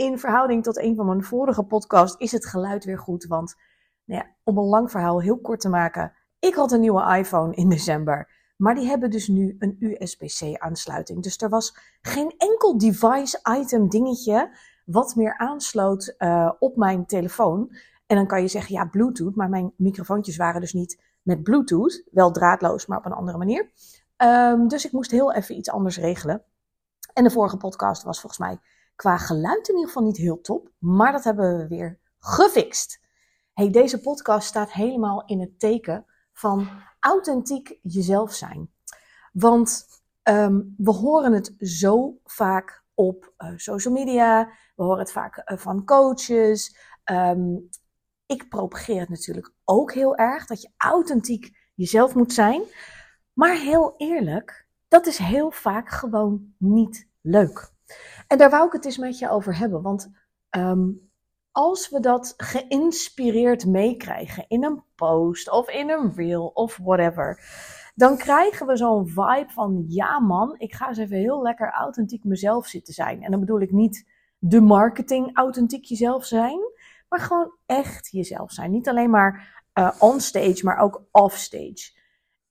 in verhouding tot een van mijn vorige podcasts, is het geluid weer goed. Want nou ja, om een lang verhaal heel kort te maken, ik had een nieuwe iPhone in december. Maar die hebben dus nu een USB-C aansluiting. Dus er was geen enkel device item dingetje wat meer aansloot uh, op mijn telefoon. En dan kan je zeggen, ja, Bluetooth. Maar mijn microfoontjes waren dus niet met Bluetooth. Wel draadloos, maar op een andere manier. Um, dus ik moest heel even iets anders regelen. En de vorige podcast was volgens mij qua geluid in ieder geval niet heel top. Maar dat hebben we weer gefixt. Hey, deze podcast staat helemaal in het teken van authentiek jezelf zijn. Want um, we horen het zo vaak op uh, social media. We horen het vaak uh, van coaches. Um, ik propageer het natuurlijk ook heel erg dat je authentiek jezelf moet zijn. Maar heel eerlijk, dat is heel vaak gewoon niet leuk. En daar wou ik het eens met je over hebben. Want um, als we dat geïnspireerd meekrijgen in een post of in een reel of whatever, dan krijgen we zo'n vibe van ja man, ik ga eens even heel lekker authentiek mezelf zitten zijn. En dan bedoel ik niet de marketing authentiek jezelf zijn, maar gewoon echt jezelf zijn. Niet alleen maar uh, on stage, maar ook off stage.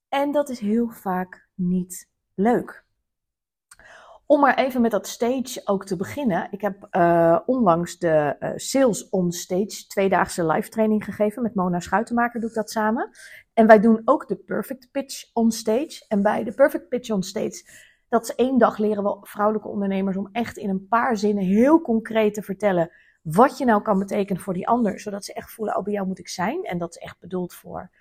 En dat is heel vaak niet leuk. Om maar even met dat stage ook te beginnen. Ik heb uh, onlangs de uh, Sales on Stage tweedaagse live training gegeven. Met Mona Schuitenmaker doe ik dat samen. En wij doen ook de Perfect Pitch on Stage. En bij de Perfect Pitch on Stage, dat is één dag leren we vrouwelijke ondernemers om echt in een paar zinnen heel concreet te vertellen wat je nou kan betekenen voor die ander. Zodat ze echt voelen, oh bij jou moet ik zijn. En dat is echt bedoeld voor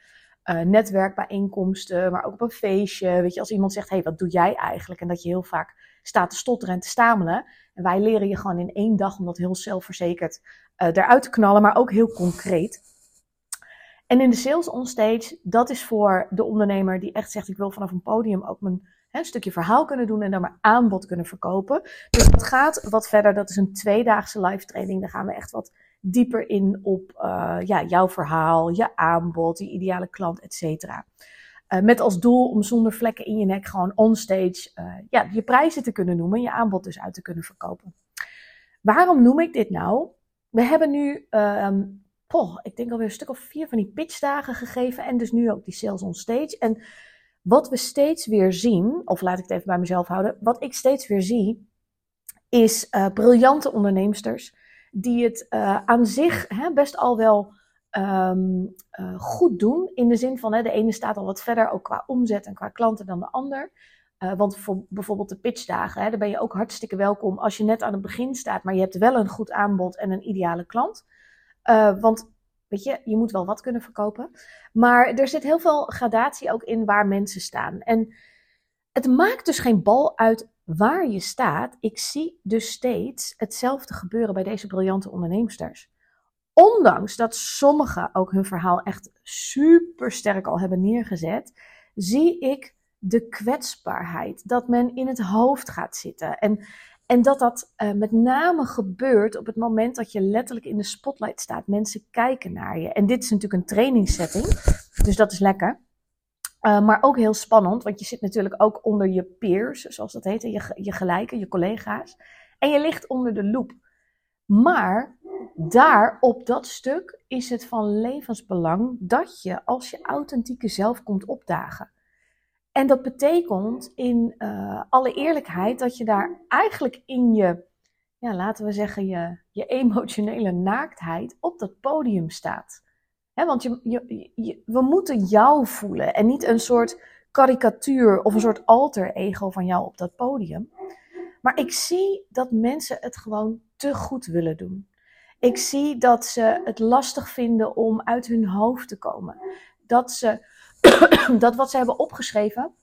uh, netwerkbijeenkomsten, maar ook op een feestje. Weet je, als iemand zegt, hey, wat doe jij eigenlijk? En dat je heel vaak staat te stotteren en te stamelen. En wij leren je gewoon in één dag om dat heel zelfverzekerd uh, eruit te knallen, maar ook heel concreet. En in de sales onstage, dat is voor de ondernemer die echt zegt, ik wil vanaf een podium ook mijn hè, stukje verhaal kunnen doen en dan mijn aanbod kunnen verkopen. Dus dat gaat wat verder. Dat is een tweedaagse live training. Daar gaan we echt wat dieper in op uh, ja, jouw verhaal, je aanbod, je ideale klant, et cetera. Uh, met als doel om zonder vlekken in je nek gewoon onstage uh, ja, je prijzen te kunnen noemen, je aanbod dus uit te kunnen verkopen. Waarom noem ik dit nou? We hebben nu, um, ik denk alweer een stuk of vier van die pitchdagen gegeven en dus nu ook die sales on stage. En wat we steeds weer zien, of laat ik het even bij mezelf houden, wat ik steeds weer zie, is uh, briljante onderneemsters die het aan zich hè, best al wel um, uh, goed doen. In de zin van hè, de ene staat al wat verder, ook qua omzet en qua klanten dan de ander. Uh, want voor bijvoorbeeld de pitchdagen, hè, daar ben je ook hartstikke welkom als je net aan het begin staat, maar je hebt wel een goed aanbod en een ideale klant. want weet je, je moet wel wat kunnen verkopen. Maar er zit heel veel gradatie ook in waar mensen staan. En het maakt dus geen bal uit waar je staat, ik zie dus steeds hetzelfde gebeuren bij deze briljante onderneemsters. Ondanks dat sommigen ook hun verhaal echt super sterk al hebben neergezet, zie ik de kwetsbaarheid. Dat men in het hoofd gaat zitten. En, en dat dat uh, met name gebeurt op het moment dat je letterlijk in de spotlight staat. Mensen kijken naar je. En dit is natuurlijk een trainingssetting, dus dat is lekker. Uh, maar ook heel spannend, want je zit natuurlijk ook onder je peers, zoals dat heet, je, je gelijken, je collega's. En je ligt onder de loep. Maar daar, op dat stuk, is het van levensbelang dat je als je authentieke zelf komt opdagen. En dat betekent in uh, alle eerlijkheid dat je daar eigenlijk in je, ja, laten we zeggen, je, je emotionele naaktheid op dat podium staat want je, we moeten jou voelen en niet een soort karikatuur of een soort alter ego van jou op dat podium. Maar ik zie dat mensen het gewoon te goed willen doen. Ik zie dat ze het lastig vinden om uit hun hoofd te komen. Dat ze dat wat ze hebben opgeschreven,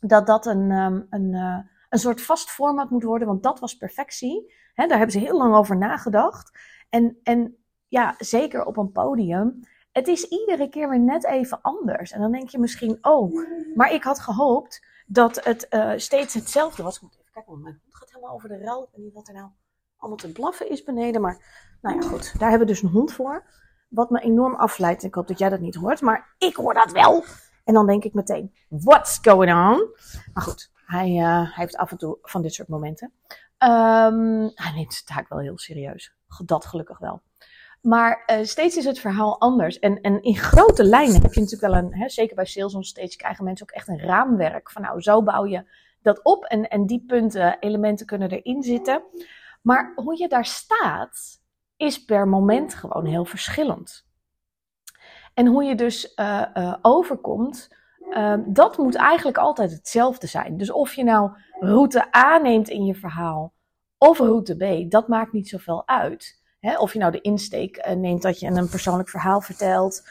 dat dat een, um, een, uh, een soort vast format moet worden, want dat was perfectie. He, daar hebben ze heel lang over nagedacht. En, en ja, zeker op een podium, het is iedere keer weer net even anders. En dan denk je misschien, oh, maar ik had gehoopt dat het uh, steeds hetzelfde was. Ik moet even kijken, mijn hond gaat helemaal over de ruil. Niet wat er nou allemaal te blaffen is beneden. Maar nou ja, goed, daar hebben we dus een hond voor. Wat me enorm afleidt. Ik hoop dat jij dat niet hoort, maar ik hoor dat wel. En dan denk ik meteen, what's going on? Maar goed, hij, uh, hij heeft af en toe van dit soort momenten. Um, hij neemt de taak wel heel serieus. Dat gelukkig wel. Maar uh, steeds is het verhaal anders. En, en in grote lijnen heb je natuurlijk wel een, hè, zeker bij sales on stage krijgen mensen ook echt een raamwerk. Van nou, zo bouw je dat op en, en die punten, elementen kunnen erin zitten. Maar hoe je daar staat, is per moment gewoon heel verschillend. En hoe je dus uh, uh, overkomt, uh, dat moet eigenlijk altijd hetzelfde zijn. Dus of je nou route A neemt in je verhaal of route B, dat maakt niet zoveel uit. Of je nou de insteek uh, neemt dat je een persoonlijk verhaal vertelt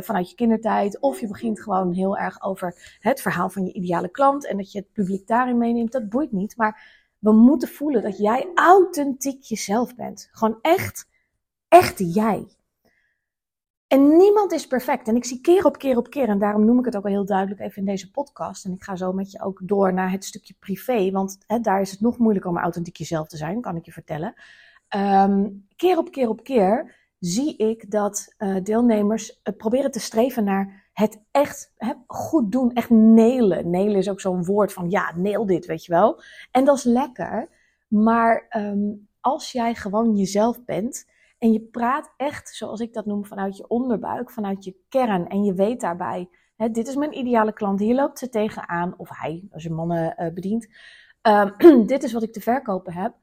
vanuit je kindertijd. Of je begint gewoon heel erg over het verhaal van je ideale klant. En dat je het publiek daarin meeneemt. Dat boeit niet. Maar we moeten voelen dat jij authentiek jezelf bent. Gewoon echt, echt jij. En niemand is perfect. En ik zie keer op keer op keer, en daarom noem ik het ook al heel duidelijk even in deze podcast. En ik ga zo met je ook door naar het stukje privé, want hè, daar is het nog moeilijker om authentiek jezelf te zijn, kan ik je vertellen. Um, keer op keer op keer zie ik dat uh, deelnemers uh, proberen te streven naar het echt goed doen, echt nelen. Nelen is ook zo'n woord van ja, neel dit, weet je wel. En dat is lekker, maar um, als jij gewoon jezelf bent en je praat echt, zoals ik dat noem, vanuit je onderbuik, vanuit je kern en je weet daarbij, hè, dit is mijn ideale klant, hier loopt ze tegenaan, of hij, als je mannen uh, bedient, um, dit is wat ik te verkopen heb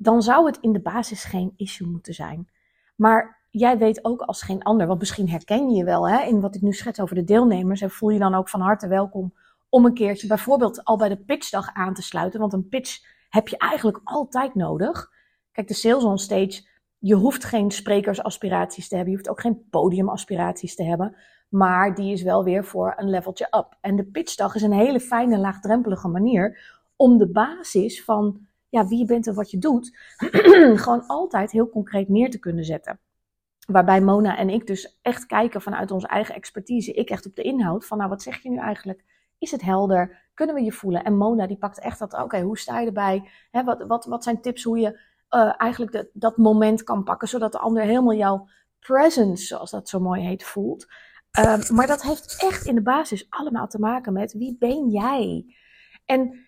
dan zou het in de basis geen issue moeten zijn. Maar jij weet ook als geen ander, want misschien herken je je wel hè, in wat ik nu schets over de deelnemers en voel je dan ook van harte welkom om een keertje bijvoorbeeld al bij de pitchdag aan te sluiten, want een pitch heb je eigenlijk altijd nodig. Kijk, de sales on stage, je hoeft geen sprekersaspiraties te hebben, je hoeft ook geen podiumaspiraties te hebben, maar die is wel weer voor een leveltje up. En de pitchdag is een hele fijne, laagdrempelige manier om de basis van ja, wie je bent en wat je doet, gewoon altijd heel concreet neer te kunnen zetten. Waarbij Mona en ik dus echt kijken vanuit onze eigen expertise. Ik echt op de inhoud van, nou, wat zeg je nu eigenlijk? Is het helder? Kunnen we je voelen? En Mona die pakt echt dat, oké, hoe sta je erbij? Wat, wat, wat zijn tips hoe je uh, eigenlijk dat moment kan pakken, zodat de ander helemaal jouw presence, zoals dat zo mooi heet, voelt. Uh, maar dat heeft echt in de basis allemaal te maken met wie ben jij? En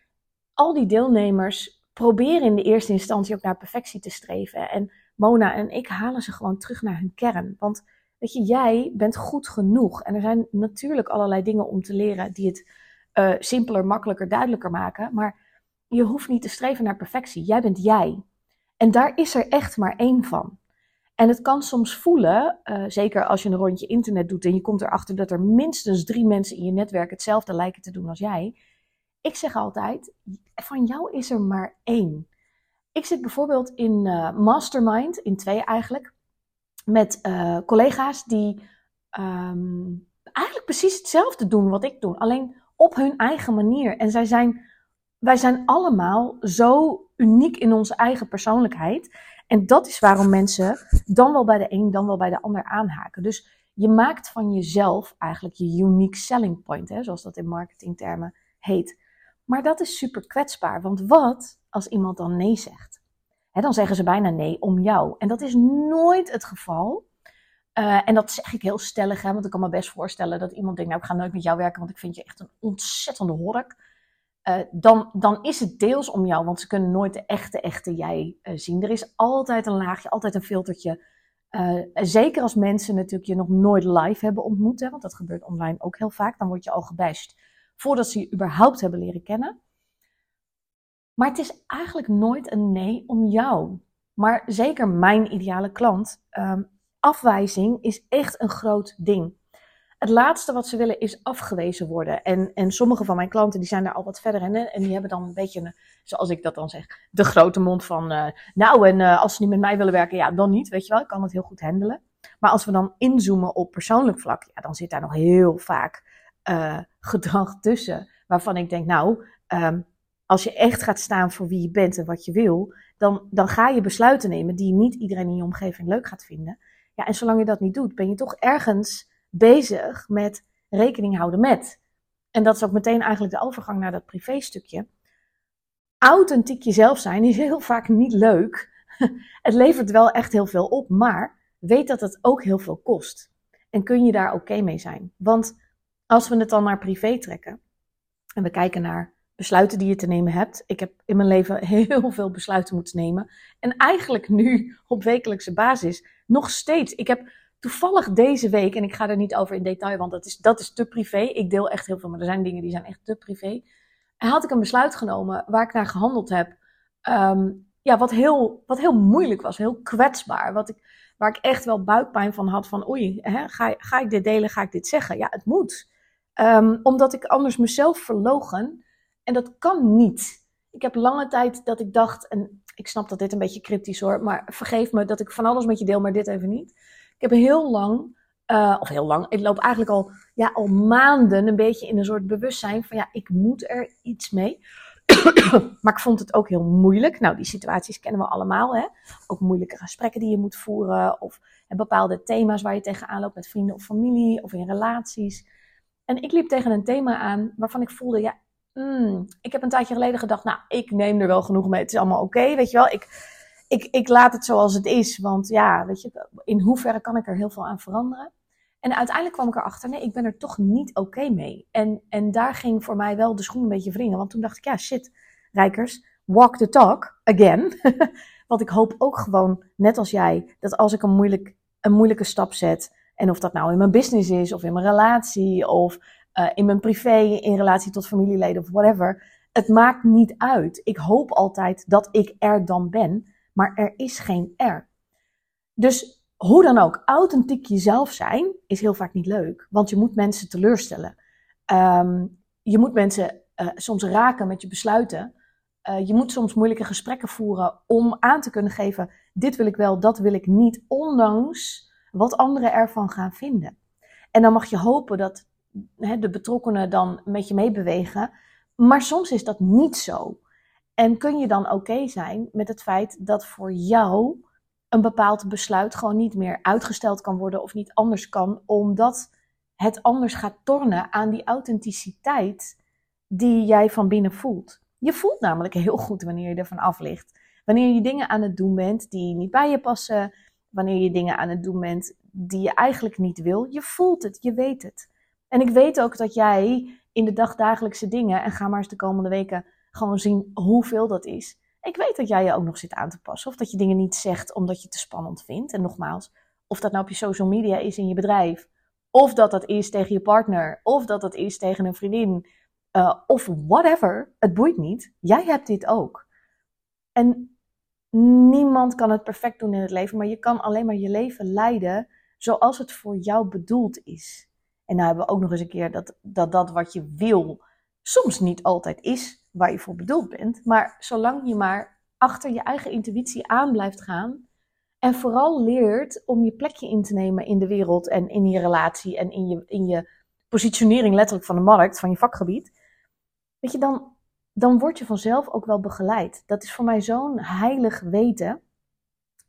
al die deelnemers proberen in de eerste instantie ook naar perfectie te streven. En Mona en ik halen ze gewoon terug naar hun kern. Want weet je, jij bent goed genoeg. En er zijn natuurlijk allerlei dingen om te leren die het uh, simpeler, makkelijker, duidelijker maken. Maar je hoeft niet te streven naar perfectie. Jij bent jij. En daar is er echt maar één van. En het kan soms voelen, uh, zeker als je een rondje internet doet en je komt erachter dat er minstens drie mensen in je netwerk hetzelfde lijken te doen als jij ik zeg altijd, van jou is er maar één. Ik zit bijvoorbeeld in uh, Mastermind, in twee eigenlijk, met uh, collega's die um, eigenlijk precies hetzelfde doen wat ik doe, alleen op hun eigen manier. En zij zijn, wij zijn allemaal zo uniek in onze eigen persoonlijkheid. En dat is waarom mensen dan wel bij de een, dan wel bij de ander aanhaken. Dus je maakt van jezelf eigenlijk je unique selling point, hè, zoals dat in marketingtermen heet. Maar dat is super kwetsbaar, want wat als iemand dan nee zegt? dan zeggen ze bijna nee om jou. En dat is nooit het geval. Uh, en dat zeg ik heel stellig, hè, want ik kan me best voorstellen dat iemand denkt, nou ik ga nooit met jou werken, want ik vind je echt een ontzettende hork. Uh, dan, dan is het deels om jou, want ze kunnen nooit de echte, echte jij uh, zien. Er is altijd een laagje, altijd een filtertje. zeker als mensen natuurlijk je nog nooit live hebben ontmoet, hè, want dat gebeurt online ook heel vaak, dan word je al gebashed voordat ze je überhaupt hebben leren kennen. Maar het is eigenlijk nooit een nee om jou. Maar zeker mijn ideale klant. Um, afwijzing is echt een groot ding. Het laatste wat ze willen is afgewezen worden. En, en sommige van mijn klanten die zijn daar al wat verder in. En die hebben dan een beetje, zoals ik dat dan zeg, de grote mond van... Uh, nou, en uh, als ze niet met mij willen werken, ja, dan niet, weet je wel. Ik kan het heel goed handelen. Maar als we dan inzoomen op persoonlijk vlak, ja, dan zit daar nog heel vaak uh, gedrag tussen. Waarvan ik denk, nou, um, als je echt gaat staan voor wie je bent en wat je wil, dan, dan ga je besluiten nemen die niet iedereen in je omgeving leuk gaat vinden. Ja, en zolang je dat niet doet, ben je toch ergens bezig met rekening houden met. En dat is ook meteen eigenlijk de overgang naar dat privéstukje. Authentiek jezelf zijn is heel vaak niet leuk. Het levert wel echt heel veel op, maar weet dat het ook heel veel kost. En kun je daar oké mee zijn? Want als we het dan naar privé trekken en we kijken naar besluiten die je te nemen hebt. Ik heb in mijn leven heel veel besluiten moeten nemen. En eigenlijk nu op wekelijkse basis nog steeds. Ik heb toevallig deze week, en ik ga er niet over in detail, want dat is, dat is te privé. Ik deel echt heel veel, maar er zijn dingen die zijn echt te privé. Had ik een besluit genomen waar ik naar gehandeld heb. Ehm, ja, wat heel, wat heel moeilijk was, heel kwetsbaar. Wat ik, waar ik echt wel buikpijn van had van oei, hè, ga, ga ik dit delen, ga ik dit zeggen? Ja, het moet. Ehm, omdat ik anders mezelf verlogen. En dat kan niet. Ik heb lange tijd dat ik dacht, en ik snap dat dit een beetje cryptisch hoor, maar vergeef me dat ik van alles met je deel, maar dit even niet. Ik heb heel lang, uh, of heel lang, ik loop eigenlijk al, ja, al maanden een beetje in een soort bewustzijn van ja, ik moet er iets mee. maar ik vond het ook heel moeilijk. Nou, die situaties kennen we allemaal. Hè? Ook moeilijke gesprekken die je moet voeren. Of bepaalde thema's waar je tegenaan loopt met vrienden of familie. Of in relaties. En ik liep tegen een thema aan waarvan ik voelde, ja, mm, ik heb een tijdje geleden gedacht, nou, ik neem er wel genoeg mee. Het is allemaal oké, weet je wel. Ik, ik, ik laat het zoals het is. Want ja, weet je, in hoeverre kan ik er heel veel aan veranderen? En uiteindelijk kwam ik erachter, nee, ik ben er toch niet oké mee. En, en daar ging voor mij wel de schoen een beetje wringen. Want toen dacht ik, ja, shit, Rijkers, walk the talk again. want ik hoop ook gewoon, net als jij, dat als ik een, moeilijk, een moeilijke stap zet, en of dat nou in mijn business is, of in mijn relatie, of uh, in mijn privé, in relatie tot familieleden of whatever. Het maakt niet uit. Ik hoop altijd dat ik er dan ben, maar er is geen er. Dus hoe dan ook, authentiek jezelf zijn is heel vaak niet leuk, want je moet mensen teleurstellen. Um, je moet mensen uh, soms raken met je besluiten. Uh, je moet soms moeilijke gesprekken voeren om aan te kunnen geven: dit wil ik wel, dat wil ik niet, ondanks wat anderen ervan gaan vinden. En dan mag je hopen dat hè, de betrokkenen dan met je meebewegen. Maar soms is dat niet zo. En kun je dan oké zijn met het feit dat voor jou een bepaald besluit gewoon niet meer uitgesteld kan worden of niet anders kan, omdat het anders gaat tornen aan die authenticiteit die jij van binnen voelt. Je voelt namelijk heel goed wanneer je ervan af ligt. Wanneer je dingen aan het doen bent die niet bij je passen, wanneer je dingen aan het doen bent die je eigenlijk niet wil. Je voelt het, je weet het. En ik weet ook dat jij in de dagdagelijkse dingen, en ga maar eens de komende weken gewoon zien hoeveel dat is. Ik weet dat jij je ook nog zit aan te passen. Of dat je dingen niet zegt omdat je het te spannend vindt. En nogmaals, of dat nou op je social media is in je bedrijf. Of dat dat is tegen je partner. Of dat dat is tegen een vriendin. Uh, of whatever. Het boeit niet. Jij hebt dit ook. En Niemand kan het perfect doen in het leven, maar je kan alleen maar je leven leiden zoals het voor jou bedoeld is. En nou hebben we ook nog eens een keer dat dat, dat wat je wil soms niet altijd is waar je voor bedoeld bent. Maar zolang je maar achter je eigen intuïtie aan blijft gaan en vooral leert om je plekje in te nemen in de wereld en in je relatie en in je, in je positionering letterlijk van de markt, van je vakgebied. Weet je, dan, dan word je vanzelf ook wel begeleid. Dat is voor mij zo'n heilig weten.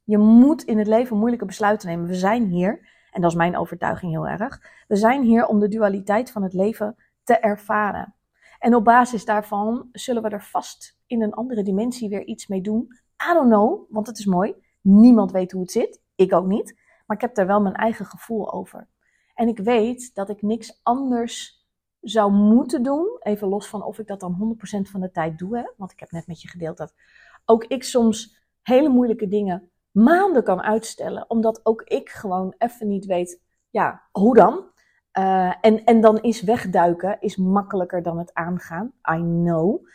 Je moet in het leven moeilijke besluiten nemen. We zijn hier, en dat is mijn overtuiging heel erg, we zijn hier om de dualiteit van het leven te ervaren. En op basis daarvan zullen we er vast in een andere dimensie weer iets mee doen. I don't know, want het is mooi. Niemand weet hoe het zit. Ik ook niet. Maar ik heb daar wel mijn eigen gevoel over. En ik weet dat ik niks anders zou moeten doen, even los van of ik dat dan 100% van de tijd doe, hè, want ik heb net met je gedeeld dat ook ik soms hele moeilijke dingen maanden kan uitstellen, omdat ook ik gewoon even niet weet, ja, hoe dan? Uh, en, en dan is wegduiken is makkelijker dan het aangaan. I know.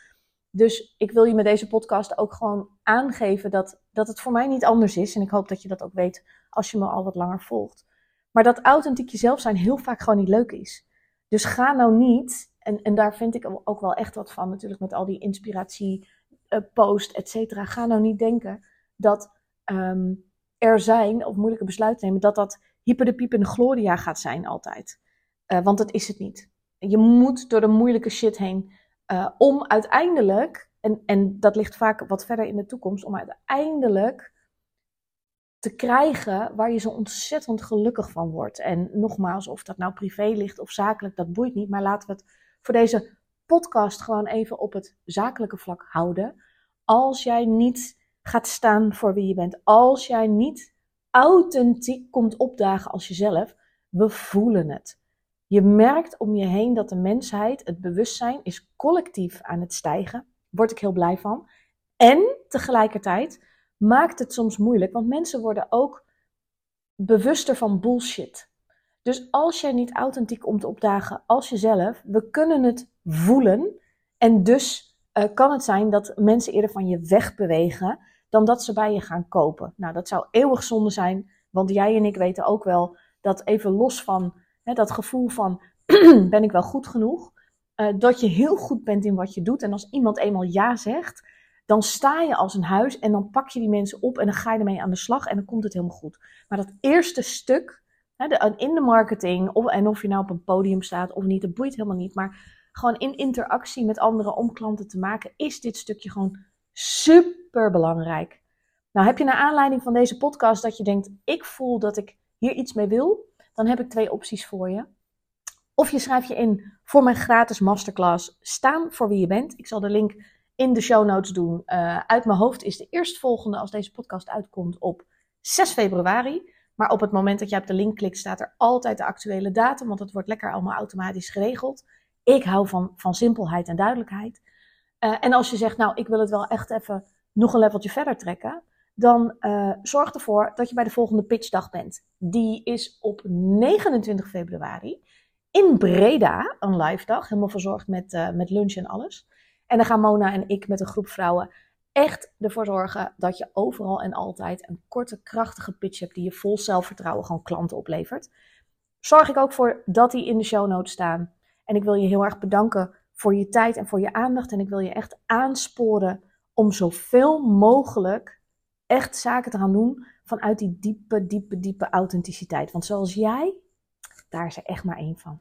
Dus ik wil je met deze podcast ook gewoon aangeven dat, dat het voor mij niet anders is. En ik hoop dat je dat ook weet als je me al wat langer volgt. Maar dat authentiek jezelf zijn heel vaak gewoon niet leuk is. Dus ga nou niet, en, en daar vind ik ook wel echt wat van, natuurlijk met al die inspiratie, uh, post, et cetera. Ga nou niet denken dat um, er zijn, of moeilijke besluiten nemen, dat dat hyper de piep gloria gaat zijn altijd. Uh, want dat is het niet. Je moet door de moeilijke shit heen uh, om uiteindelijk, en, en dat ligt vaak wat verder in de toekomst, om uiteindelijk te krijgen waar je zo ontzettend gelukkig van wordt. En nogmaals, of dat nou privé ligt of zakelijk, dat boeit niet. Maar laten we het voor deze podcast gewoon even op het zakelijke vlak houden. Als jij niet gaat staan voor wie je bent, als jij niet authentiek komt opdagen als jezelf, we voelen het. Je merkt om je heen dat de mensheid, het bewustzijn, is collectief aan het stijgen. Word ik heel blij van. En tegelijkertijd maakt het soms moeilijk, want mensen worden ook bewuster van bullshit. Dus als jij niet authentiek komt opdagen als jezelf, we kunnen het voelen. En dus uh, kan het zijn dat mensen eerder van je wegbewegen dan dat ze bij je gaan kopen. Nou, dat zou eeuwig zonde zijn, want jij en ik weten ook wel dat even los van hè, dat gevoel van ben ik wel goed genoeg, uh, dat je heel goed bent in wat je doet. En als iemand eenmaal ja zegt, dan sta je als een huis en dan pak je die mensen op en dan ga je ermee aan de slag en dan komt het helemaal goed. Maar dat eerste stuk, in de marketing, of, en of je nou op een podium staat of niet, dat boeit helemaal niet. Maar gewoon in interactie met anderen om klanten te maken, is dit stukje gewoon super belangrijk. Nou, heb je naar aanleiding van deze podcast dat je denkt, ik voel dat ik hier iets mee wil, dan heb ik twee opties voor je. Of je schrijft je in voor mijn gratis masterclass Staan voor wie je bent. Ik zal de link in de show notes doen. Uh, uit mijn hoofd is de eerstvolgende als deze podcast uitkomt op 6 februari. Maar op het moment dat je op de link klikt, staat er altijd de actuele datum, want het wordt lekker allemaal automatisch geregeld. Ik hou van, van simpelheid en duidelijkheid. Uh, en als je zegt, nou, ik wil het wel echt even nog een leveltje verder trekken, dan uh, zorg ervoor dat je bij de volgende pitchdag bent. Die is op 29 februari in Breda, een live dag, helemaal verzorgd met, met lunch en alles. En dan gaan Mona en ik met een groep vrouwen echt ervoor zorgen dat je overal en altijd een korte, krachtige pitch hebt die je vol zelfvertrouwen gewoon klanten oplevert. Zorg ik ook voor dat die in de show notes staan. En ik wil je heel erg bedanken voor je tijd en voor je aandacht. En ik wil je echt aansporen om zoveel mogelijk echt zaken te gaan doen vanuit die diepe, diepe, diepe authenticiteit. Want zoals jij, daar is er echt maar één van.